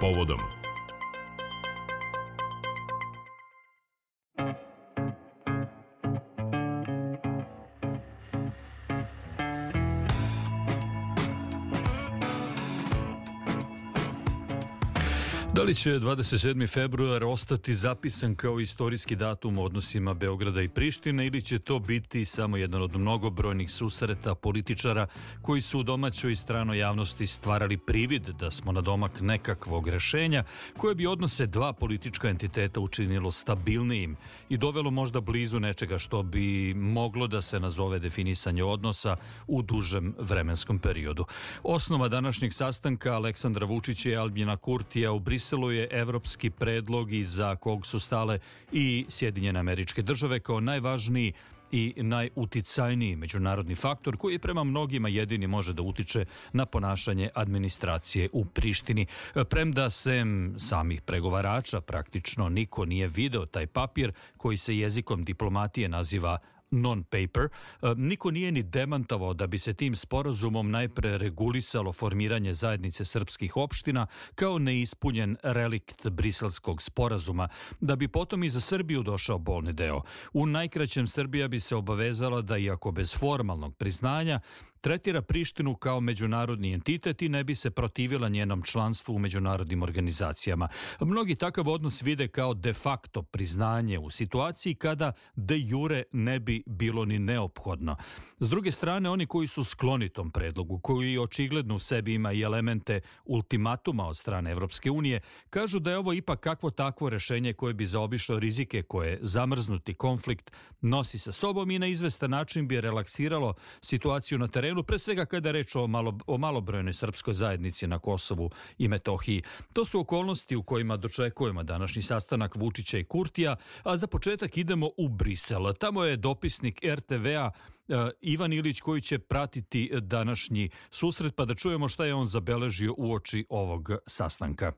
povodom li će 27. februar ostati zapisan kao istorijski datum u odnosima Beograda i Prištine ili će to biti samo jedan od mnogobrojnih susreta političara koji su u domaćoj i stranoj javnosti stvarali privid da smo na domak nekakvog rešenja koje bi odnose dva politička entiteta učinilo stabilnijim i dovelo možda blizu nečega što bi moglo da se nazove definisanje odnosa u dužem vremenskom periodu. Osnova današnjeg sastanka Aleksandra Vučića i Albina Kurtija u Briselu Briselu je evropski predlog iza kog su stale i Sjedinjene američke države kao najvažniji i najuticajniji međunarodni faktor koji prema mnogima jedini može da utiče na ponašanje administracije u Prištini. Premda sem samih pregovarača praktično niko nije video taj papir koji se jezikom diplomatije naziva non-paper, e, niko nije ni demantavao da bi se tim sporazumom najpre regulisalo formiranje zajednice srpskih opština kao neispunjen relikt briselskog sporazuma, da bi potom i za Srbiju došao bolni deo. U najkraćem Srbija bi se obavezala da, iako bez formalnog priznanja, tretira Prištinu kao međunarodni entitet i ne bi se protivila njenom članstvu u međunarodnim organizacijama. Mnogi takav odnos vide kao de facto priznanje u situaciji kada de jure ne bi bilo ni neophodno. S druge strane, oni koji su skloni tom predlogu, koji očigledno u sebi ima i elemente ultimatuma od strane Evropske unije, kažu da je ovo ipak kakvo takvo rešenje koje bi zaobišlo rizike koje zamrznuti konflikt nosi sa sobom i na izvestan način bi relaksiralo situaciju na terenu, pre svega kada je reč o, malo, o malobrojnoj srpskoj zajednici na Kosovu i Metohiji. To su okolnosti u kojima dočekujemo današnji sastanak Vučića i Kurtija, a za početak idemo u Brisel. Tamo je dopisnik RTV-a e, Ivan Ilić koji će pratiti današnji susret pa da čujemo šta je on zabeležio u oči ovog sastanka.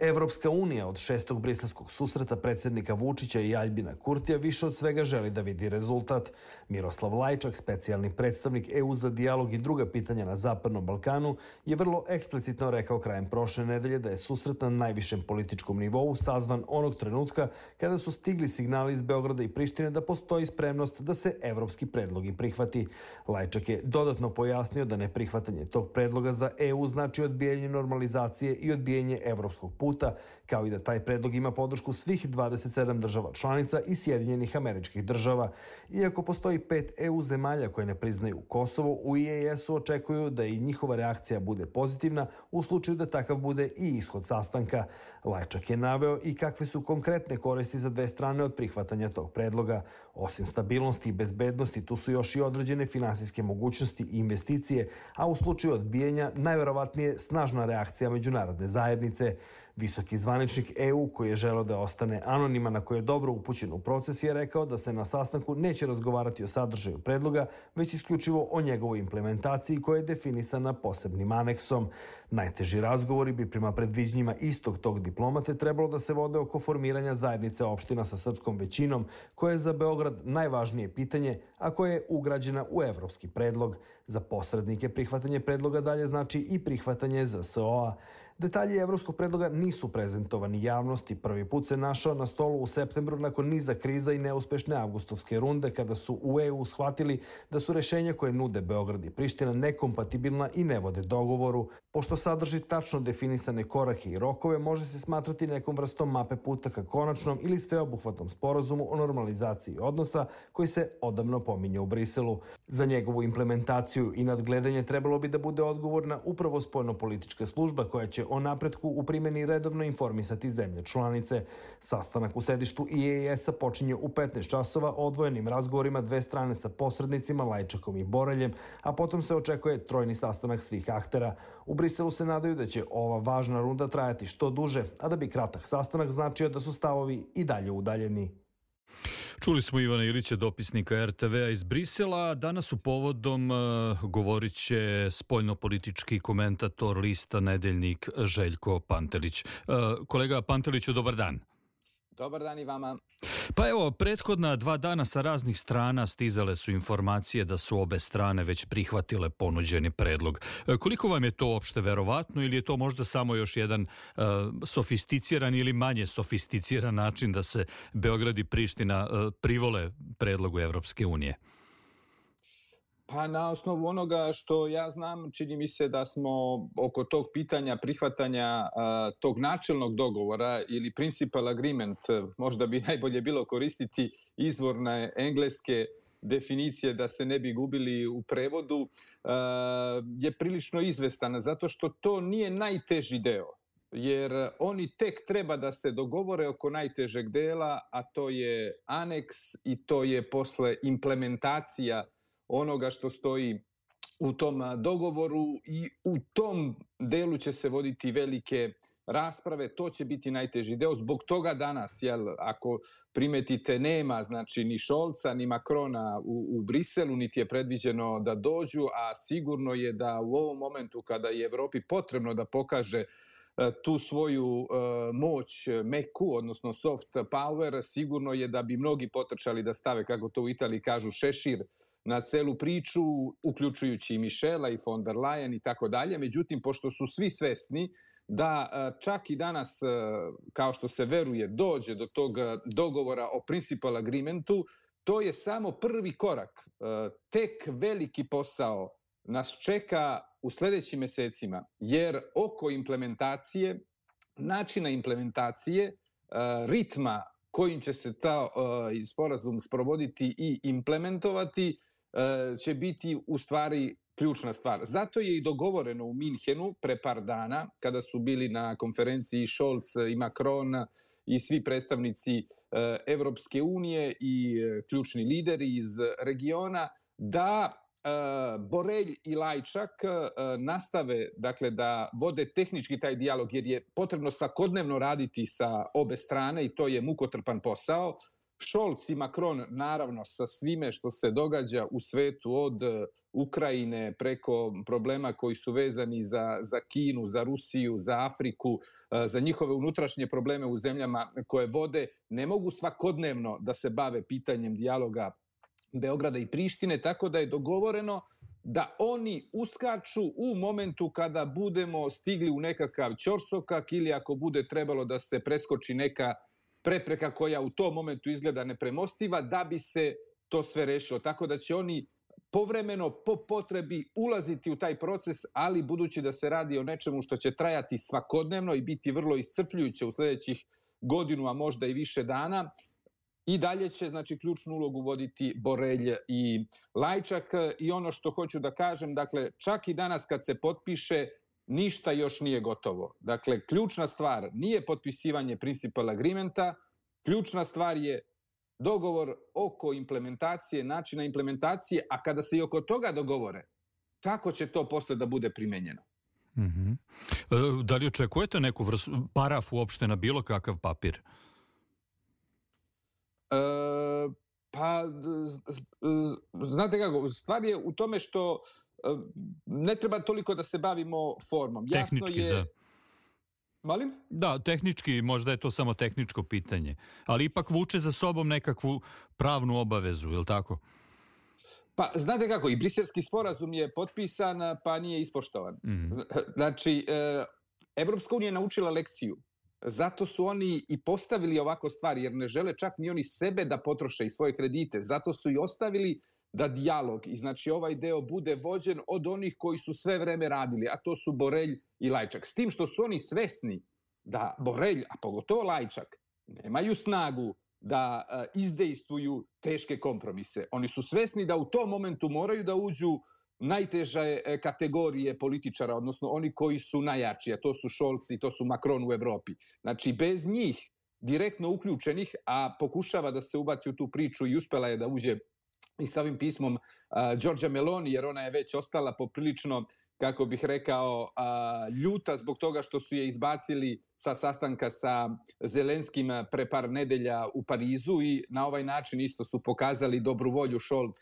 Evropska unija od šestog briselskog susreta predsednika Vučića i Aljbina Kurtija više od svega želi da vidi rezultat. Miroslav Lajčak, specijalni predstavnik EU za dijalog i druga pitanja na Zapadnom Balkanu, je vrlo eksplicitno rekao krajem prošle nedelje da je susret na najvišem političkom nivou sazvan onog trenutka kada su stigli signali iz Beograda i Prištine da postoji spremnost da se evropski predlogi prihvati. Lajčak je dodatno pojasnio da neprihvatanje tog predloga za EU znači odbijanje normalizacije i odbijanje evropskog puta puta, kao i da taj predlog ima podršku svih 27 država članica i Sjedinjenih američkih država. Iako postoji pet EU zemalja koje ne priznaju Kosovo, u IAS-u očekuju da i njihova reakcija bude pozitivna u slučaju da takav bude i ishod sastanka. Lajčak je naveo i kakve su konkretne koristi za dve strane od prihvatanja tog predloga. Osim stabilnosti i bezbednosti, tu su još i određene finansijske mogućnosti i investicije, a u slučaju odbijenja najverovatnije snažna reakcija međunarodne zajednice. Visoki zvaničnik EU koji je želeo da ostane anonima na koje je dobro upućen u proces je rekao da se na sastanku neće razgovarati o sadržaju predloga, već isključivo o njegovoj implementaciji koja je definisana posebnim aneksom. Najteži razgovori bi prema predviđnjima istog tog diplomate trebalo da se vode oko formiranja zajednice opština sa srpskom većinom, koja je za Beograd najvažnije pitanje, a koja je ugrađena u evropski predlog. Za posrednike prihvatanje predloga dalje znači i prihvatanje ZSO-a. Detalji evropskog predloga nisu prezentovani javnosti. Prvi put se našao na stolu u septembru nakon niza kriza i neuspešne avgustovske runde kada su u EU shvatili da su rešenja koje nude Beograd i Priština nekompatibilna i ne vode dogovoru. Pošto sadrži tačno definisane korake i rokove, može se smatrati nekom vrstom mape puta ka konačnom ili sveobuhvatnom sporazumu o normalizaciji odnosa koji se odavno pominje u Briselu. Za njegovu implementaciju i nadgledanje trebalo bi da bude odgovorna upravo spoljno-politička služba koja će o napretku u primjeni redovno informisati zemlje članice. Sastanak u sedištu IAS-a počinje u 15 časova odvojenim razgovorima dve strane sa posrednicima Lajčakom i Boreljem, a potom se očekuje trojni sastanak svih aktera. U Briselu se nadaju da će ova važna runda trajati što duže, a da bi kratak sastanak značio da su stavovi i dalje udaljeni. Čuli smo Ivana Ilića, dopisnika RTV-a iz Brisela. Danas u povodom uh, govorit će spoljno-politički komentator lista Nedeljnik Željko Pantelić. Uh, kolega Panteliću, dobar dan. Dobar dan i vama. Pa evo, prethodna dva dana sa raznih strana stizale su informacije da su obe strane već prihvatile ponuđeni predlog. E, koliko vam je to uopšte verovatno ili je to možda samo još jedan uh, sofisticiran ili manje sofisticiran način da se Beograd i Priština uh, privole predlogu Evropske unije? Pa na osnovu onoga što ja znam, čini mi se da smo oko tog pitanja prihvatanja a, tog načelnog dogovora ili principal agreement, možda bi najbolje bilo koristiti izvorne engleske definicije da se ne bi gubili u prevodu, a, je prilično izvestan, zato što to nije najteži deo jer oni tek treba da se dogovore oko najtežeg dela, a to je aneks i to je posle implementacija onoga što stoji u tom dogovoru i u tom delu će se voditi velike rasprave, to će biti najteži deo. Zbog toga danas, jel, ako primetite, nema znači ni Šolca, ni Makrona u, u Briselu, niti je predviđeno da dođu, a sigurno je da u ovom momentu kada je Evropi potrebno da pokaže E, tu svoju e, moć meku, odnosno soft power, sigurno je da bi mnogi potrčali da stave, kako to u Italiji kažu, šešir na celu priču, uključujući i Mišela i von der Leyen i tako dalje. Međutim, pošto su svi svesni da e, čak i danas, kao što se veruje, dođe do tog dogovora o principal agreementu, to je samo prvi korak. Tek veliki posao nas čeka u sledećim mesecima, jer oko implementacije, načina implementacije, e, ritma kojim će se ta e, sporazum sprovoditi i implementovati, e, će biti u stvari ključna stvar. Zato je i dogovoreno u Minhenu pre par dana, kada su bili na konferenciji Scholz i Macron i svi predstavnici Evropske unije i ključni lideri iz regiona, da Borelj i Lajčak uh, nastave dakle da vode tehnički taj dijalog jer je potrebno svakodnevno raditi sa obe strane i to je mukotrpan posao. Šolc i Macron naravno sa svime što se događa u svetu od Ukrajine preko problema koji su vezani za, za Kinu, za Rusiju, za Afriku, za njihove unutrašnje probleme u zemljama koje vode, ne mogu svakodnevno da se bave pitanjem dijaloga Beograda i Prištine, tako da je dogovoreno da oni uskaču u momentu kada budemo stigli u nekakav ćorsokak ili ako bude trebalo da se preskoči neka prepreka koja u tom momentu izgleda nepremostiva, da bi se to sve rešilo. Tako da će oni povremeno po potrebi ulaziti u taj proces, ali budući da se radi o nečemu što će trajati svakodnevno i biti vrlo iscrpljujuće u sledećih godinu, a možda i više dana, I dalje će znači ključnu ulogu voditi Borelj i Lajčak i ono što hoću da kažem, dakle čak i danas kad se potpiše ništa još nije gotovo. Dakle ključna stvar nije potpisivanje principal agreementa, ključna stvar je dogovor oko implementacije, načina implementacije, a kada se i oko toga dogovore, kako će to posle da bude primenjeno? Mm -hmm. Da li očekujete neku vrstu, paraf uopšte na bilo kakav papir? Pa, znate kako, stvar je u tome što e, ne treba toliko da se bavimo formom. Jasno Tehnički, je... Da. Malim? Da, tehnički možda je to samo tehničko pitanje, ali ipak vuče za sobom nekakvu pravnu obavezu, je li tako? Pa, znate kako, i briselski sporazum je potpisan, pa nije ispoštovan. Mm. Znači, e, Evropska unija je naučila lekciju Zato su oni i postavili ovako stvari, jer ne žele čak ni oni sebe da potroše i svoje kredite. Zato su i ostavili da dijalog i znači ovaj deo bude vođen od onih koji su sve vreme radili, a to su Borelj i Lajčak. S tim što su oni svesni da Borelj, a pogotovo Lajčak, nemaju snagu da izdejstvuju teške kompromise. Oni su svesni da u tom momentu moraju da uđu najteže e, kategorije političara, odnosno oni koji su najjači, a to su Šolci i to su Macron u Evropi. Znači, bez njih direktno uključenih, a pokušava da se ubaci u tu priču i uspela je da uđe i sa ovim pismom uh, Đorđa Meloni, jer ona je već ostala poprilično kako bih rekao, a, ljuta zbog toga što su je izbacili sa sastanka sa Zelenskim pre par nedelja u Parizu i na ovaj način isto su pokazali dobru volju Šolc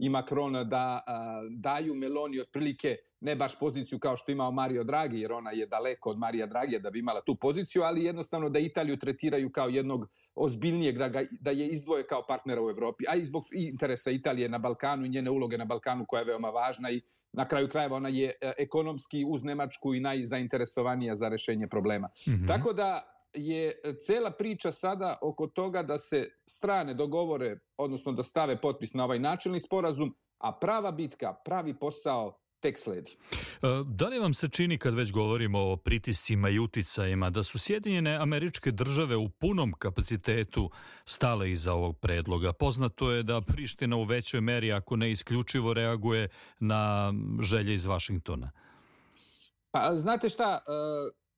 i Macron da daju Meloni otprilike ne baš poziciju kao što imao Mario Draghi, jer ona je daleko od Marija Dragija da bi imala tu poziciju, ali jednostavno da Italiju tretiraju kao jednog ozbiljnijeg, da, ga, da je izdvoje kao partnera u Evropi, a i zbog interesa Italije na Balkanu i njene uloge na Balkanu koja je veoma važna i na kraju krajeva ona je e, ekonomski uz Nemačku i najzainteresovanija za rešenje problema. Mm -hmm. Tako da je cela priča sada oko toga da se strane dogovore, odnosno da stave potpis na ovaj načelni sporazum, a prava bitka, pravi posao tek sledi. E, da li vam se čini kad već govorimo o pritiscima i uticajima da su Sjedinjene američke države u punom kapacitetu stale iza ovog predloga? Poznato je da Priština u većoj meri, ako ne isključivo, reaguje na želje iz Vašingtona. Pa znate šta, e,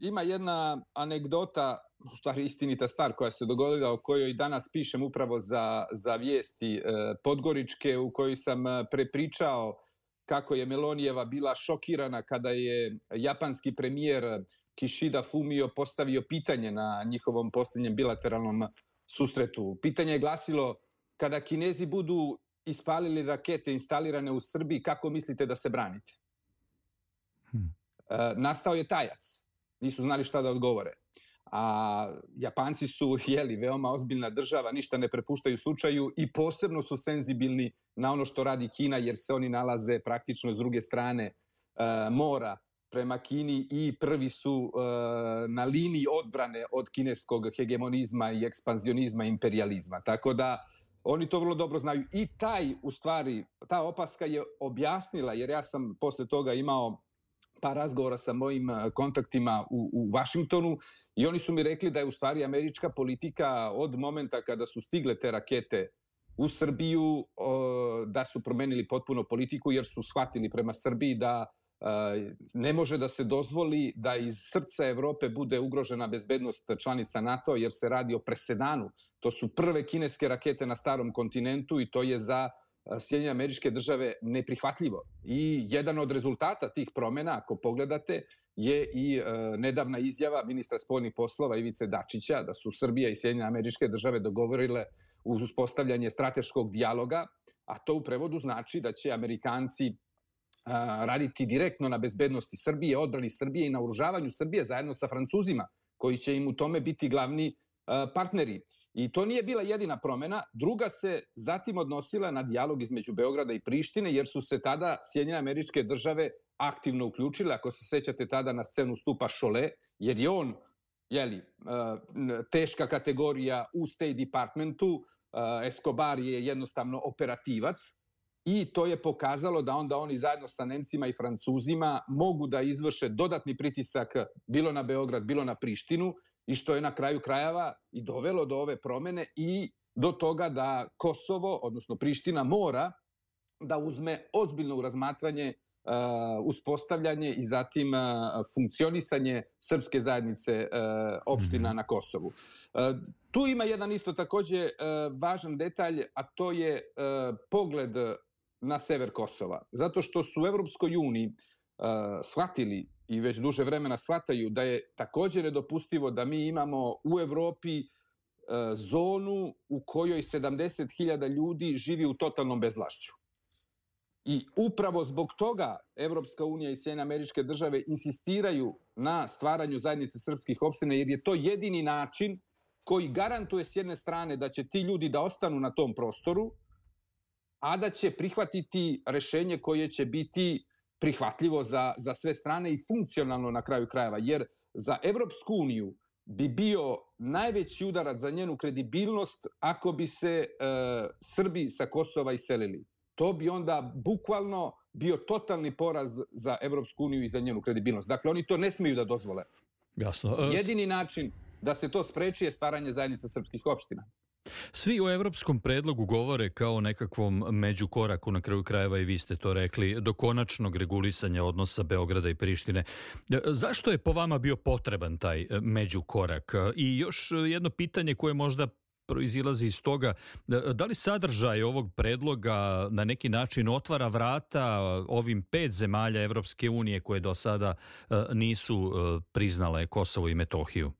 ima jedna anegdota, u stvari istinita stvar koja se dogodila, o kojoj danas pišem upravo za, za vijesti e, Podgoričke, u kojoj sam prepričao kako je Melonijeva bila šokirana kada je japanski premijer Kishida Fumio postavio pitanje na njihovom posljednjem bilateralnom susretu. Pitanje je glasilo, kada Kinezi budu ispalili rakete instalirane u Srbiji, kako mislite da se branite? Hmm. E, nastao je tajac. Nisu znali šta da odgovore a Japanci su jeli veoma ozbiljna država, ništa ne prepuštaju slučaju i posebno su senzibilni na ono što radi Kina jer se oni nalaze praktično s druge strane e, mora prema Kini i prvi su e, na liniji odbrane od kineskog hegemonizma i ekspanzionizma imperializma. Tako da oni to vrlo dobro znaju. I taj, u stvari, ta opaska je objasnila, jer ja sam posle toga imao par razgovora sa mojim kontaktima u, u Vašingtonu i oni su mi rekli da je u stvari američka politika od momenta kada su stigle te rakete u Srbiju da su promenili potpuno politiku jer su shvatili prema Srbiji da ne može da se dozvoli da iz srca Evrope bude ugrožena bezbednost članica NATO jer se radi o presedanu. To su prve kineske rakete na starom kontinentu i to je za Sjedinje američke države neprihvatljivo. I jedan od rezultata tih promena, ako pogledate, je i e, nedavna izjava ministra spoljnih poslova Ivice Dačića da su Srbija i Sjedinjene američke države dogovorile uz uspostavljanje strateškog dijaloga, a to u prevodu znači da će Amerikanci a, raditi direktno na bezbednosti Srbije, odbrani Srbije i na uružavanju Srbije zajedno sa Francuzima, koji će im u tome biti glavni a, partneri. I to nije bila jedina promena. Druga se zatim odnosila na dijalog između Beograda i Prištine, jer su se tada Sjedinjene američke države aktivno uključile. Ako se sećate tada na scenu stupa Šole, jer je on jeli, e, teška kategorija u State Departmentu, e, Escobar je jednostavno operativac i to je pokazalo da onda oni zajedno sa Nemcima i Francuzima mogu da izvrše dodatni pritisak bilo na Beograd, bilo na Prištinu i što je na kraju krajeva i dovelo do ove promene i do toga da Kosovo, odnosno Priština, mora da uzme ozbiljno u razmatranje uh, uspostavljanje i zatim uh, funkcionisanje srpske zajednice uh, opština mm -hmm. na Kosovu. Uh, tu ima jedan isto takođe uh, važan detalj, a to je uh, pogled na sever Kosova. Zato što su u Evropskoj uniji uh, shvatili i već duže vremena shvataju da je takođe nedopustivo da mi imamo u Evropi e, zonu u kojoj 70.000 ljudi živi u totalnom bezlašću. I upravo zbog toga Evropska unija i Sjene američke države insistiraju na stvaranju zajednice srpskih opština, jer je to jedini način koji garantuje s jedne strane da će ti ljudi da ostanu na tom prostoru, a da će prihvatiti rešenje koje će biti prihvatljivo za, za sve strane i funkcionalno na kraju krajeva, jer za Evropsku uniju bi bio najveći udarac za njenu kredibilnost ako bi se e, Srbi sa Kosova iselili. To bi onda bukvalno bio totalni poraz za Evropsku uniju i za njenu kredibilnost. Dakle, oni to ne smiju da dozvole. Jasno. E, Jedini način da se to spreči je stvaranje zajednice srpskih opština. Svi u evropskom predlogu govore kao o nekakvom međukoraku, na kraju krajeva i vi ste to rekli, do konačnog regulisanja odnosa Beograda i Prištine. E, zašto je po vama bio potreban taj e, međukorak? I još jedno pitanje koje možda proizilazi iz toga, e, da li sadržaj ovog predloga na neki način otvara vrata ovim pet zemalja Evropske unije koje do sada nisu priznale Kosovo i Metohiju?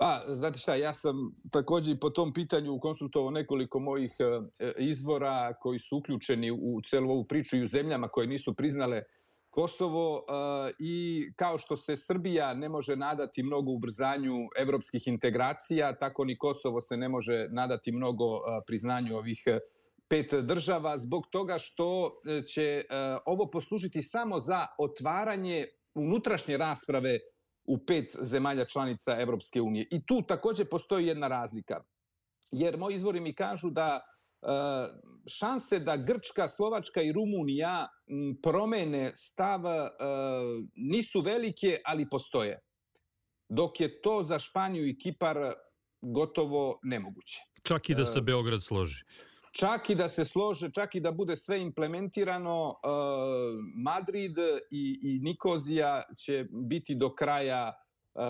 Pa, znate šta, ja sam takođe i po tom pitanju konsultovao nekoliko mojih e, izvora koji su uključeni u celu ovu priču i u zemljama koje nisu priznale Kosovo e, i kao što se Srbija ne može nadati mnogo ubrzanju evropskih integracija, tako ni Kosovo se ne može nadati mnogo e, priznanju ovih pet država zbog toga što će ovo poslužiti samo za otvaranje unutrašnje rasprave u pet zemalja članica Evropske unije. I tu takođe postoji jedna razlika. Jer moji izvori mi kažu da e, šanse da Grčka, Slovačka i Rumunija promene stav e, nisu velike, ali postoje. Dok je to za Španiju i Kipar gotovo nemoguće. Čak i da se e, Beograd složi čak i da se slože, čak i da bude sve implementirano, uh, Madrid i, i Nikozija će biti do kraja uh,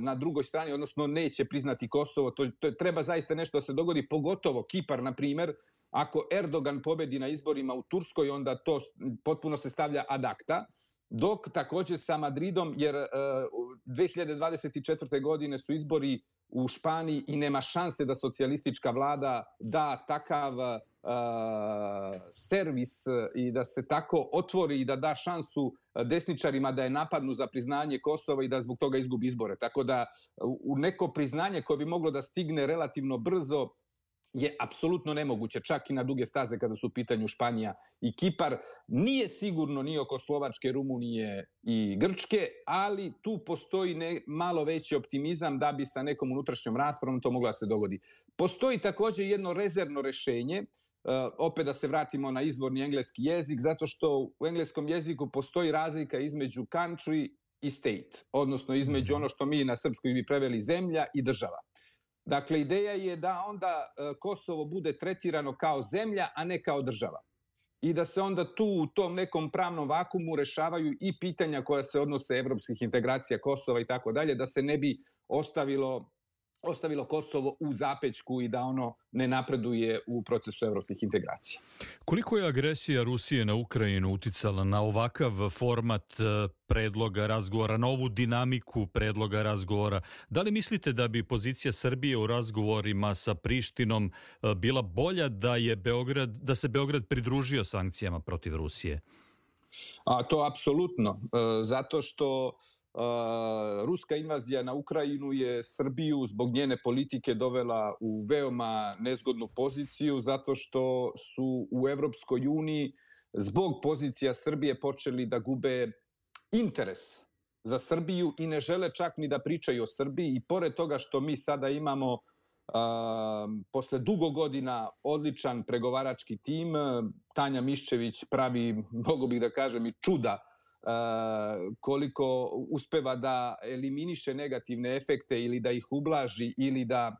na drugoj strani, odnosno neće priznati Kosovo. To, to treba zaista nešto da se dogodi, pogotovo Kipar, na primer, ako Erdogan pobedi na izborima u Turskoj, onda to potpuno se stavlja ad acta. Dok takođe sa Madridom, jer uh, 2024. godine su izbori u Španiji i nema šanse da socijalistička vlada da takav uh, servis i da se tako otvori i da da šansu desničarima da je napadnu za priznanje Kosova i da zbog toga izgubi izbore. Tako da u neko priznanje koje bi moglo da stigne relativno brzo je apsolutno nemoguće, čak i na duge staze kada su u pitanju Španija i Kipar. Nije sigurno ni oko Slovačke, Rumunije i Grčke, ali tu postoji ne, malo veći optimizam da bi sa nekom unutrašnjom raspravom to mogla da se dogodi. Postoji takođe jedno rezervno rešenje, Uh, opet da se vratimo na izvorni engleski jezik, zato što u engleskom jeziku postoji razlika između country i state, odnosno između mhm. ono što mi na srpskoj bi preveli zemlja i država. Dakle, ideja je da onda e, Kosovo bude tretirano kao zemlja, a ne kao država. I da se onda tu u tom nekom pravnom vakumu rešavaju i pitanja koja se odnose evropskih integracija Kosova i tako dalje, da se ne bi ostavilo ostavilo Kosovo u zapećku i da ono ne napreduje u procesu evropskih integracija. Koliko je agresija Rusije na Ukrajinu uticala na ovakav format e, predloga razgovora, na ovu dinamiku predloga razgovora? Da li mislite da bi pozicija Srbije u razgovorima sa Prištinom e, bila bolja da je Beograd da se Beograd pridružio sankcijama protiv Rusije? A to apsolutno, e, zato što ruska invazija na Ukrajinu je Srbiju zbog njene politike dovela u veoma nezgodnu poziciju zato što su u Evropskoj uniji zbog pozicija Srbije počeli da gube interes za Srbiju i ne žele čak ni da pričaju o Srbiji. I pored toga što mi sada imamo a, posle dugo godina odličan pregovarački tim, Tanja Miščević pravi, mogu bih da kažem, i čuda koliko uspeva da eliminiše negativne efekte ili da ih ublaži ili da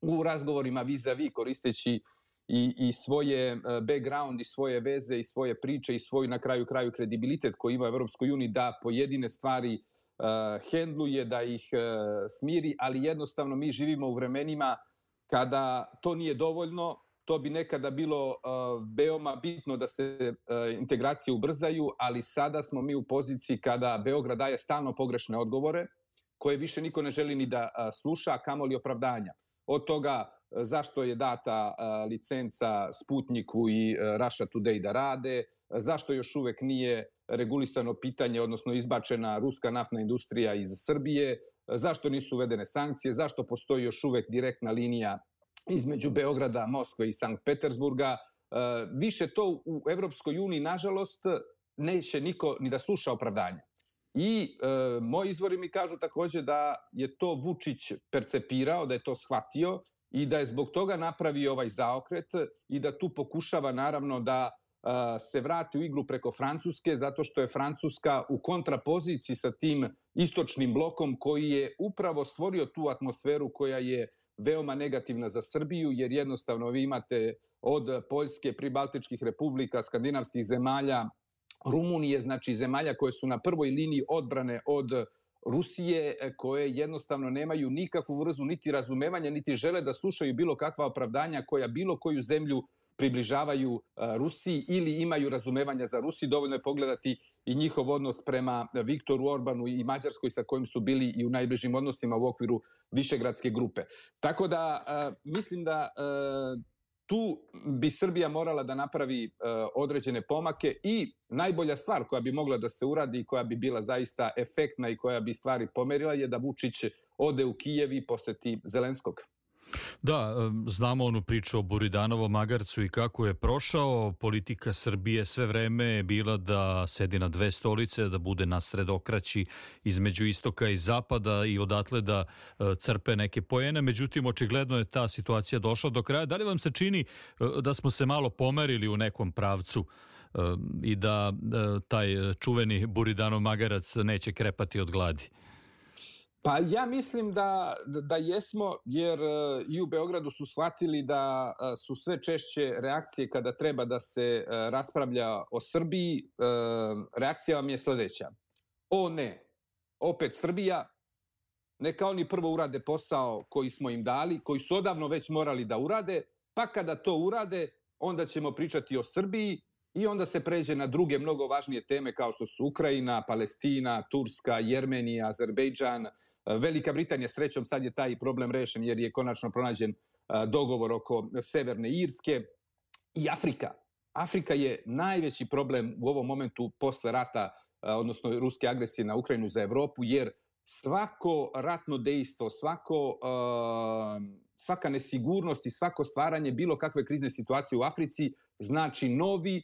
u razgovorima vis-a-vis koristeći i, i svoje background i svoje veze i svoje priče i svoj na kraju kraju kredibilitet koji ima Evropskoj uniji da pojedine stvari uh, hendluje, da ih uh, smiri, ali jednostavno mi živimo u vremenima kada to nije dovoljno, to bi nekada bilo veoma bitno da se integracije ubrzaju, ali sada smo mi u poziciji kada Beograd daje stalno pogrešne odgovore, koje više niko ne želi ni da sluša, a kamoli opravdanja. Od toga zašto je data licenca Sputniku i Russia Today da rade, zašto još uvek nije regulisano pitanje, odnosno izbačena ruska naftna industrija iz Srbije, zašto nisu uvedene sankcije, zašto postoji još uvek direktna linija između Beograda, Moskve i Sankt Petersburga. E, više to u Evropskoj uniji, nažalost, neće niko ni da sluša opravdanja. I e, moji izvori mi kažu takođe da je to Vučić percepirao, da je to shvatio i da je zbog toga napravio ovaj zaokret i da tu pokušava naravno da e, se vrati u igru preko Francuske, zato što je Francuska u kontrapoziciji sa tim istočnim blokom koji je upravo stvorio tu atmosferu koja je veoma negativna za Srbiju, jer jednostavno vi imate od Poljske, pribaltičkih republika, skandinavskih zemalja, Rumunije, znači zemalja koje su na prvoj liniji odbrane od Rusije, koje jednostavno nemaju nikakvu vrzu niti razumevanja, niti žele da slušaju bilo kakva opravdanja koja bilo koju zemlju približavaju Rusiji ili imaju razumevanja za Rusiju. Dovoljno je pogledati i njihov odnos prema Viktoru Orbanu i Mađarskoj sa kojim su bili i u najbližim odnosima u okviru Višegradske grupe. Tako da mislim da tu bi Srbija morala da napravi određene pomake i najbolja stvar koja bi mogla da se uradi i koja bi bila zaista efektna i koja bi stvari pomerila je da Vučić ode u Kijev i poseti Zelenskog. Da, znamo onu priču o Buridanovom magarcu i kako je prošao. Politika Srbije sve vreme je bila da sedi na dve stolice, da bude na sredokraći između istoka i zapada i odatle da e, crpe neke pojene. Međutim, očigledno je ta situacija došla do kraja. Da li vam se čini e, da smo se malo pomerili u nekom pravcu e, i da taj čuveni Buridanov magarac neće krepati od gladi? Pa ja mislim da, da jesmo, jer e, i u Beogradu su shvatili da e, su sve češće reakcije kada treba da se e, raspravlja o Srbiji. Reakcija vam je sledeća. O ne, opet Srbija, neka oni prvo urade posao koji smo im dali, koji su odavno već morali da urade, pa kada to urade, onda ćemo pričati o Srbiji i onda se pređe na druge mnogo važnije teme kao što su Ukrajina, Palestina, Turska, Jermenija, Azerbejdžan, Velika Britanija, srećom sad je taj problem rešen jer je konačno pronađen dogovor oko Severne Irske i Afrika. Afrika je najveći problem u ovom momentu posle rata, odnosno ruske agresije na Ukrajinu za Evropu, jer svako ratno dejstvo, svako, svaka nesigurnost i svako stvaranje bilo kakve krizne situacije u Africi znači novi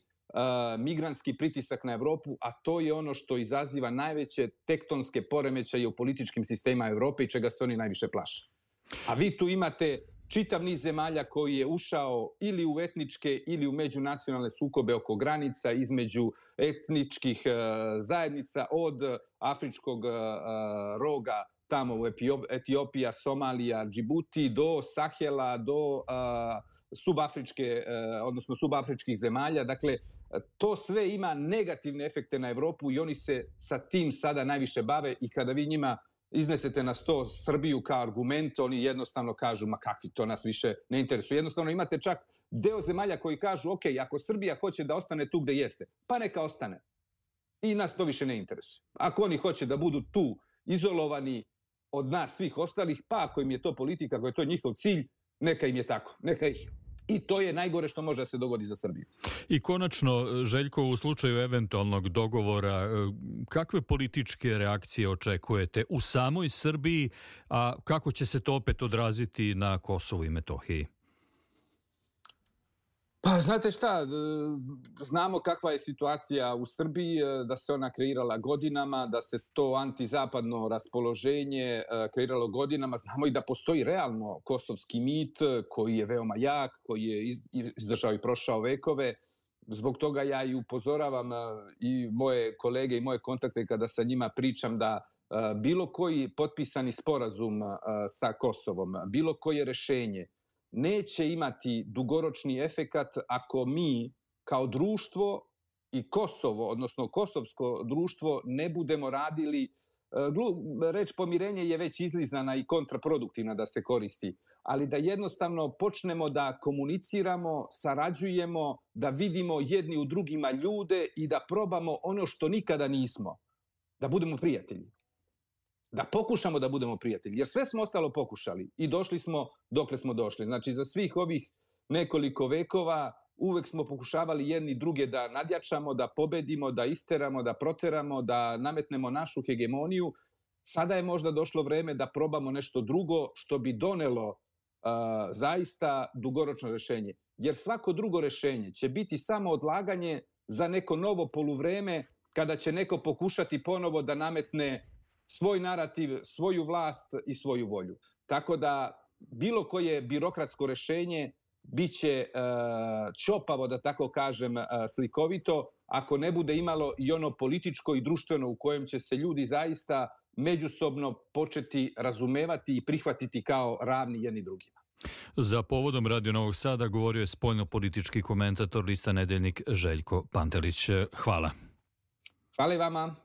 migrantski pritisak na Evropu, a to je ono što izaziva najveće tektonske poremećaje u političkim sistema Evrope i čega se oni najviše plaše. A vi tu imate čitav niz zemalja koji je ušao ili u etničke ili u međunacionalne sukobe oko granica između etničkih zajednica od afričkog roga tamo u Etiopija, Somalija, Džibuti do Sahela, do subafričke, odnosno subafričkih zemalja. Dakle, to sve ima negativne efekte na Evropu i oni se sa tim sada najviše bave i kada vi njima iznesete na sto Srbiju kao argument, oni jednostavno kažu, ma kakvi, to nas više ne interesuje. Jednostavno imate čak deo zemalja koji kažu, ok, ako Srbija hoće da ostane tu gde jeste, pa neka ostane. I nas to više ne interesuje. Ako oni hoće da budu tu izolovani od nas svih ostalih, pa ako im je to politika, ako je to njihov cilj, neka im je tako. Neka ih I to je najgore što može da se dogodi za Srbiju. I konačno, Željko, u slučaju eventualnog dogovora, e, kakve političke reakcije očekujete u samoj Srbiji, a kako će se to opet odraziti na Kosovu i Metohiji? Pa znate šta, znamo kakva je situacija u Srbiji, e, da se ona kreirala godinama, da se to antizapadno raspoloženje e, kreiralo godinama. Znamo i da postoji realno kosovski mit koji je veoma jak, koji je izdržao i prošao vekove. Zbog toga ja i upozoravam e, i moje kolege i moje kontakte kada sa njima pričam da bilo koji potpisani sporazum sa Kosovom, bilo koje rešenje, neće imati dugoročni efekat ako mi kao društvo i Kosovo, odnosno kosovsko društvo, ne budemo radili e, reč pomirenje je već izlizana i kontraproduktivna da se koristi, ali da jednostavno počnemo da komuniciramo, sarađujemo, da vidimo jedni u drugima ljude i da probamo ono što nikada nismo, da budemo prijatelji da pokušamo da budemo prijatelji, jer sve smo ostalo pokušali i došli smo dokle smo došli. Znači, za svih ovih nekoliko vekova uvek smo pokušavali jedni druge da nadjačamo, da pobedimo, da isteramo, da proteramo, da nametnemo našu hegemoniju. Sada je možda došlo vreme da probamo nešto drugo što bi donelo uh, zaista dugoročno rešenje. Jer svako drugo rešenje će biti samo odlaganje za neko novo poluvreme kada će neko pokušati ponovo da nametne svoj narativ, svoju vlast i svoju volju. Tako da bilo koje birokratsko rešenje biće uh, čopavo, da tako kažem, uh, slikovito, ako ne bude imalo i ono političko i društveno u kojem će se ljudi zaista međusobno početi razumevati i prihvatiti kao ravni jedni drugima. Za povodom Radio Novog Sada govorio je spoljno-politički komentator lista Nedeljnik Željko Pantelić. Hvala. Hvala i vama.